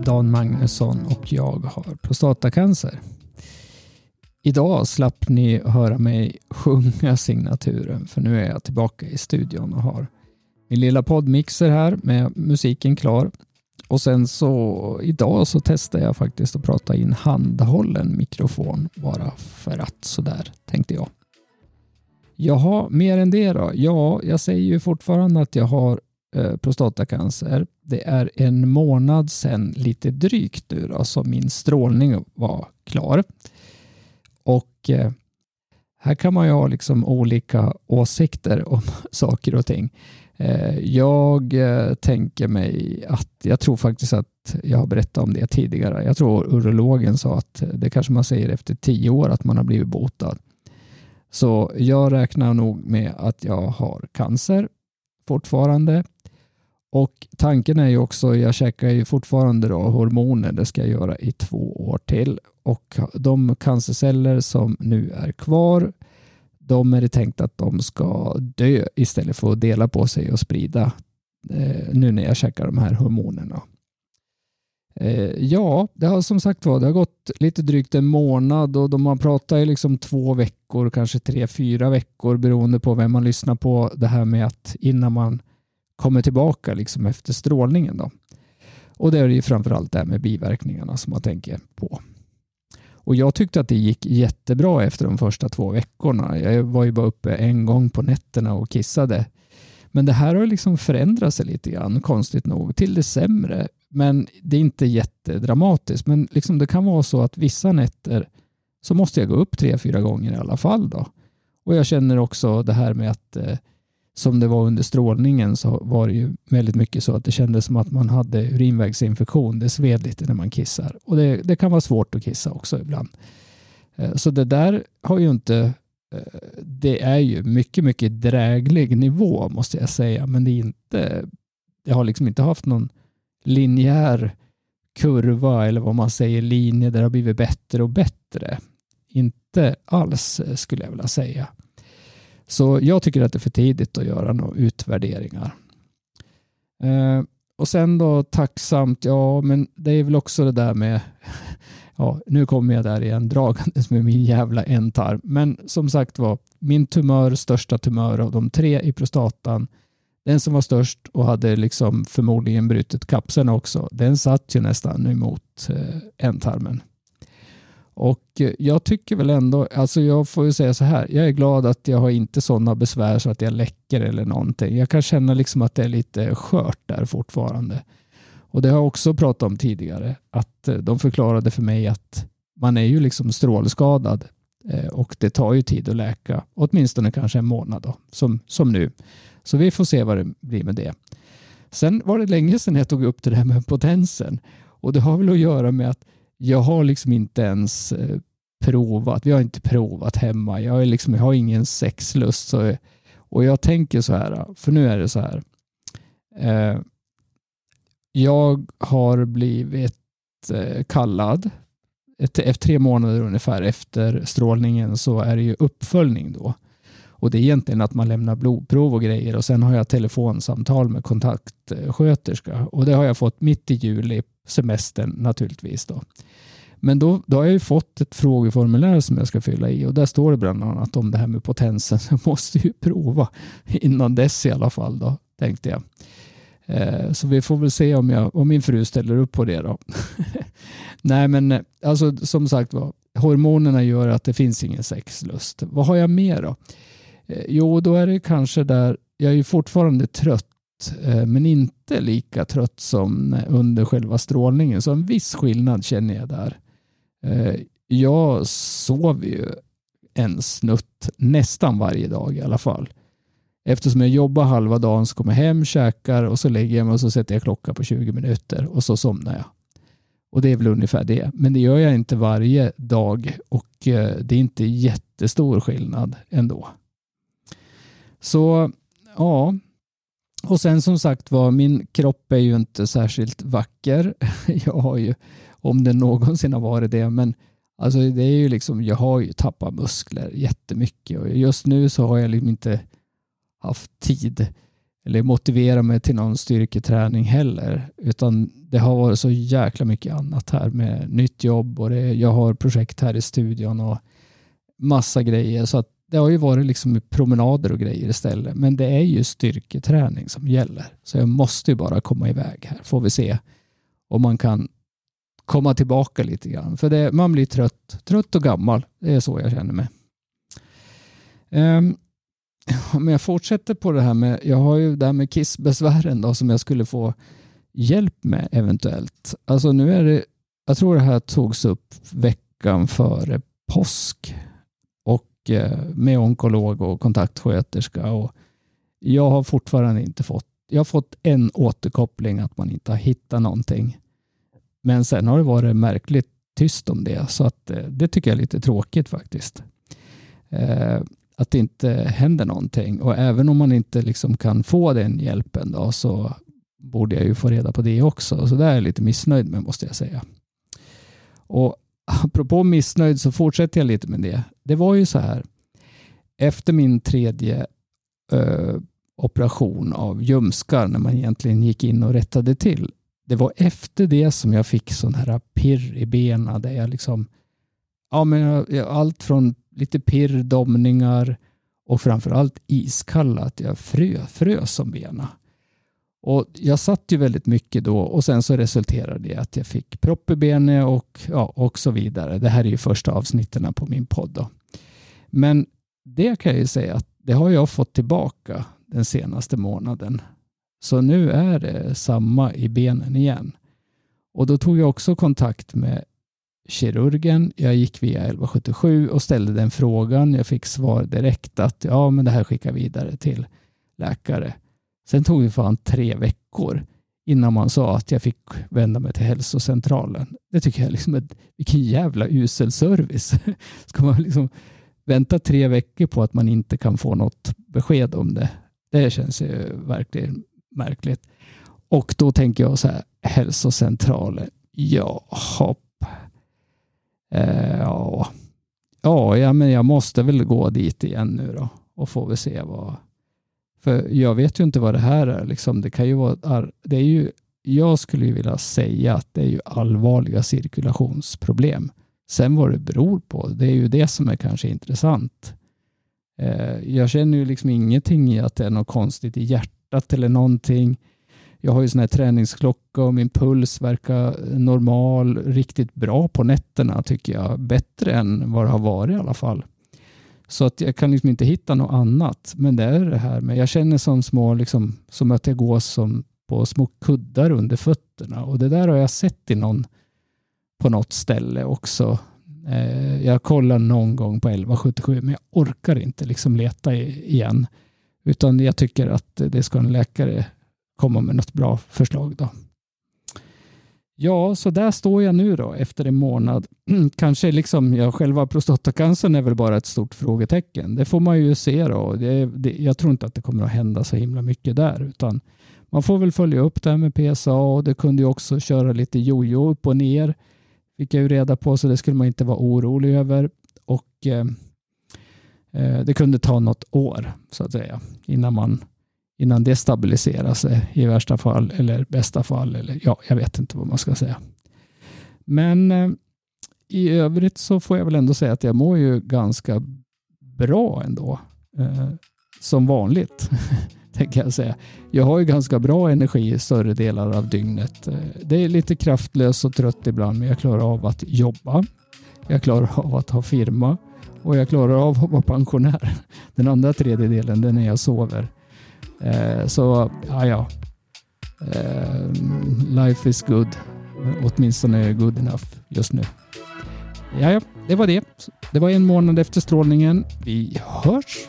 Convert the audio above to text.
heter Dan Magnusson och jag har prostatacancer. Idag slapp ni höra mig sjunga signaturen för nu är jag tillbaka i studion och har min lilla poddmixer här med musiken klar. Och sen så idag så testar jag faktiskt att prata in handhållen mikrofon bara för att sådär tänkte jag. Jaha, mer än det då? Ja, jag säger ju fortfarande att jag har Eh, prostatacancer. Det är en månad sedan lite drygt nu då, som min strålning var klar. Och eh, här kan man ju ha liksom olika åsikter om saker och ting. Eh, jag tänker mig att jag tror faktiskt att jag har berättat om det tidigare. Jag tror urologen sa att det kanske man säger efter tio år att man har blivit botad. Så jag räknar nog med att jag har cancer fortfarande. Och tanken är ju också, jag käkar ju fortfarande då hormoner, det ska jag göra i två år till. Och de cancerceller som nu är kvar, de är det tänkt att de ska dö istället för att dela på sig och sprida eh, nu när jag käkar de här hormonerna. Eh, ja, det har som sagt var, det har gått lite drygt en månad och de har pratat i liksom två veckor, kanske tre, fyra veckor beroende på vem man lyssnar på. Det här med att innan man kommer tillbaka liksom efter strålningen. Då. Och det är ju framförallt det här med biverkningarna som man tänker på. Och jag tyckte att det gick jättebra efter de första två veckorna. Jag var ju bara uppe en gång på nätterna och kissade. Men det här har liksom förändrat sig lite grann, konstigt nog, till det sämre. Men det är inte jättedramatiskt. Men liksom det kan vara så att vissa nätter så måste jag gå upp tre, fyra gånger i alla fall. Då. Och jag känner också det här med att eh, som det var under strålningen så var det ju väldigt mycket så att det kändes som att man hade urinvägsinfektion. Det sved lite när man kissar och det, det kan vara svårt att kissa också ibland. Eh, så det där har ju inte eh, det är ju mycket, mycket dräglig nivå måste jag säga, men det är inte, jag har liksom inte haft någon linjär kurva eller vad man säger, linje där det har blivit bättre och bättre. Inte alls eh, skulle jag vilja säga. Så jag tycker att det är för tidigt att göra några utvärderingar. Eh, och sen då tacksamt, ja men det är väl också det där med, ja nu kommer jag där igen dragandes med min jävla ändtarm. Men som sagt var, min tumör, största tumör av de tre i prostatan, den som var störst och hade liksom förmodligen brutit kapseln också, den satt ju nästan emot eh, ändtarmen. Och eh, jag tycker väl ändå, alltså jag får ju säga så här, jag är glad att jag har inte sådana besvär så att jag läcker eller någonting. Jag kan känna liksom att det är lite skört där fortfarande. Och det har jag också pratat om tidigare, att eh, de förklarade för mig att man är ju liksom strålskadad eh, och det tar ju tid att läka, åtminstone kanske en månad då, som, som nu. Så vi får se vad det blir med det. Sen var det länge sedan jag tog upp det där med potensen och det har väl att göra med att jag har liksom inte ens eh, provat. Vi har inte provat hemma. Jag, är liksom, jag har ingen sexlust. Så, och jag tänker så här, för nu är det så här. Eh, jag har blivit eh, kallad. Efter tre månader ungefär efter strålningen så är det ju uppföljning då. Och det är egentligen att man lämnar blodprov och grejer och sen har jag telefonsamtal med kontaktsköterska och det har jag fått mitt i juli, semestern naturligtvis då. Men då, då har jag ju fått ett frågeformulär som jag ska fylla i och där står det bland annat om det här med potensen. Så jag måste ju prova innan dess i alla fall då, tänkte jag. Eh, så vi får väl se om, jag, om min fru ställer upp på det då. Nej men eh, alltså som sagt var, hormonerna gör att det finns ingen sexlust. Vad har jag mer då? Eh, jo, då är det kanske där, jag är ju fortfarande trött Eh, men inte lika trött som under själva strålningen. Så en viss skillnad känner jag där. Eh, jag sover ju en snutt nästan varje dag i alla fall. Eftersom jag jobbar halva dagen så kommer jag hem, käkar och så lägger jag mig och så sätter jag klockan på 20 minuter och så somnar jag. Och det är väl ungefär det. Men det gör jag inte varje dag och eh, det är inte jättestor skillnad ändå. Så ja, och sen som sagt var, min kropp är ju inte särskilt vacker. Jag har ju, om den någonsin har varit det, men alltså det är ju liksom, jag har ju tappat muskler jättemycket och just nu så har jag liksom inte haft tid eller motivera mig till någon styrketräning heller. Utan det har varit så jäkla mycket annat här med nytt jobb och det, jag har projekt här i studion och massa grejer. Så att det har ju varit liksom promenader och grejer istället. Men det är ju styrketräning som gäller. Så jag måste ju bara komma iväg här. Får vi se om man kan komma tillbaka lite grann. För det, man blir trött, trött och gammal. Det är så jag känner mig. Um, om jag fortsätter på det här med, jag har ju det här med kissbesvären då som jag skulle få hjälp med eventuellt. Alltså nu är det, jag tror det här togs upp veckan före påsk Eh, med onkolog och kontaktsköterska och jag har fortfarande inte fått, jag har fått en återkoppling att man inte har hittat någonting. Men sen har det varit märkligt tyst om det så att eh, det tycker jag är lite tråkigt faktiskt. Eh, att det inte händer någonting och även om man inte liksom kan få den hjälpen då så borde jag ju få reda på det också. Så det är jag lite missnöjd med måste jag säga. Och apropå missnöjd så fortsätter jag lite med det. Det var ju så här. Efter min tredje eh, operation av ljumskar när man egentligen gick in och rättade till. Det var efter det som jag fick sån här pirr i benen där jag liksom ja, men allt från lite pirr, domningar och framförallt iskalla att jag frö, frös om benen. Och jag satt ju väldigt mycket då och sen så resulterade det i att jag fick propp i benet och, ja, och så vidare. Det här är ju första avsnitten på min podd. Då. Men det kan jag ju säga att det har jag fått tillbaka den senaste månaden. Så nu är det samma i benen igen. Och då tog jag också kontakt med kirurgen. Jag gick via 1177 och ställde den frågan. Jag fick svar direkt att ja, men det här skickar vidare till läkare. Sen tog det fan tre veckor innan man sa att jag fick vända mig till hälsocentralen. Det tycker jag liksom är vilken jävla usel service. Ska man liksom vänta tre veckor på att man inte kan få något besked om det? Det känns ju verkligen märkligt. Och då tänker jag så här, hälsocentralen, ja, hopp. Eh, ja. ja, men jag måste väl gå dit igen nu då och får väl se vad, för jag vet ju inte vad det här är. Liksom. Det kan ju vara, det är ju, jag skulle ju vilja säga att det är ju allvarliga cirkulationsproblem. Sen vad det beror på, det är ju det som är kanske intressant. Eh, jag känner ju liksom ingenting i att det är något konstigt i hjärtat eller någonting. Jag har ju sån här träningsklocka och min puls verkar normal, riktigt bra på nätterna tycker jag. Bättre än vad det har varit i alla fall. Så att jag kan liksom inte hitta något annat. Men det är det här med, jag känner som små, liksom, som att jag går som på små kuddar under fötterna. Och det där har jag sett i någon, på något ställe också. Eh, jag kollar någon gång på 1177 men jag orkar inte liksom leta igen. Utan jag tycker att det ska en läkare komma med något bra förslag. Då. Ja, så där står jag nu då efter en månad. Kanske liksom, jag själva prostatacancern är väl bara ett stort frågetecken. Det får man ju se då. Det, det, jag tror inte att det kommer att hända så himla mycket där, utan man får väl följa upp det här med PSA och det kunde ju också köra lite jojo upp och ner. Fick jag ju reda på, så det skulle man inte vara orolig över. Och eh, eh det kunde ta något år så att säga innan man innan det stabiliserar sig i värsta fall eller bästa fall. Eller, ja, jag vet inte vad man ska säga. Men eh, i övrigt så får jag väl ändå säga att jag mår ju ganska bra ändå. Eh, som vanligt, tänker jag säga. Jag har ju ganska bra energi i större delar av dygnet. Eh, det är lite kraftlös och trött ibland, men jag klarar av att jobba. Jag klarar av att ha firma och jag klarar av att vara pensionär. Den andra tredjedelen, den är jag sover. Eh, så, ja, ja. Eh, life is good. Åtminstone good enough just nu. Ja, ja, det var det. Det var en månad efter strålningen. Vi hörs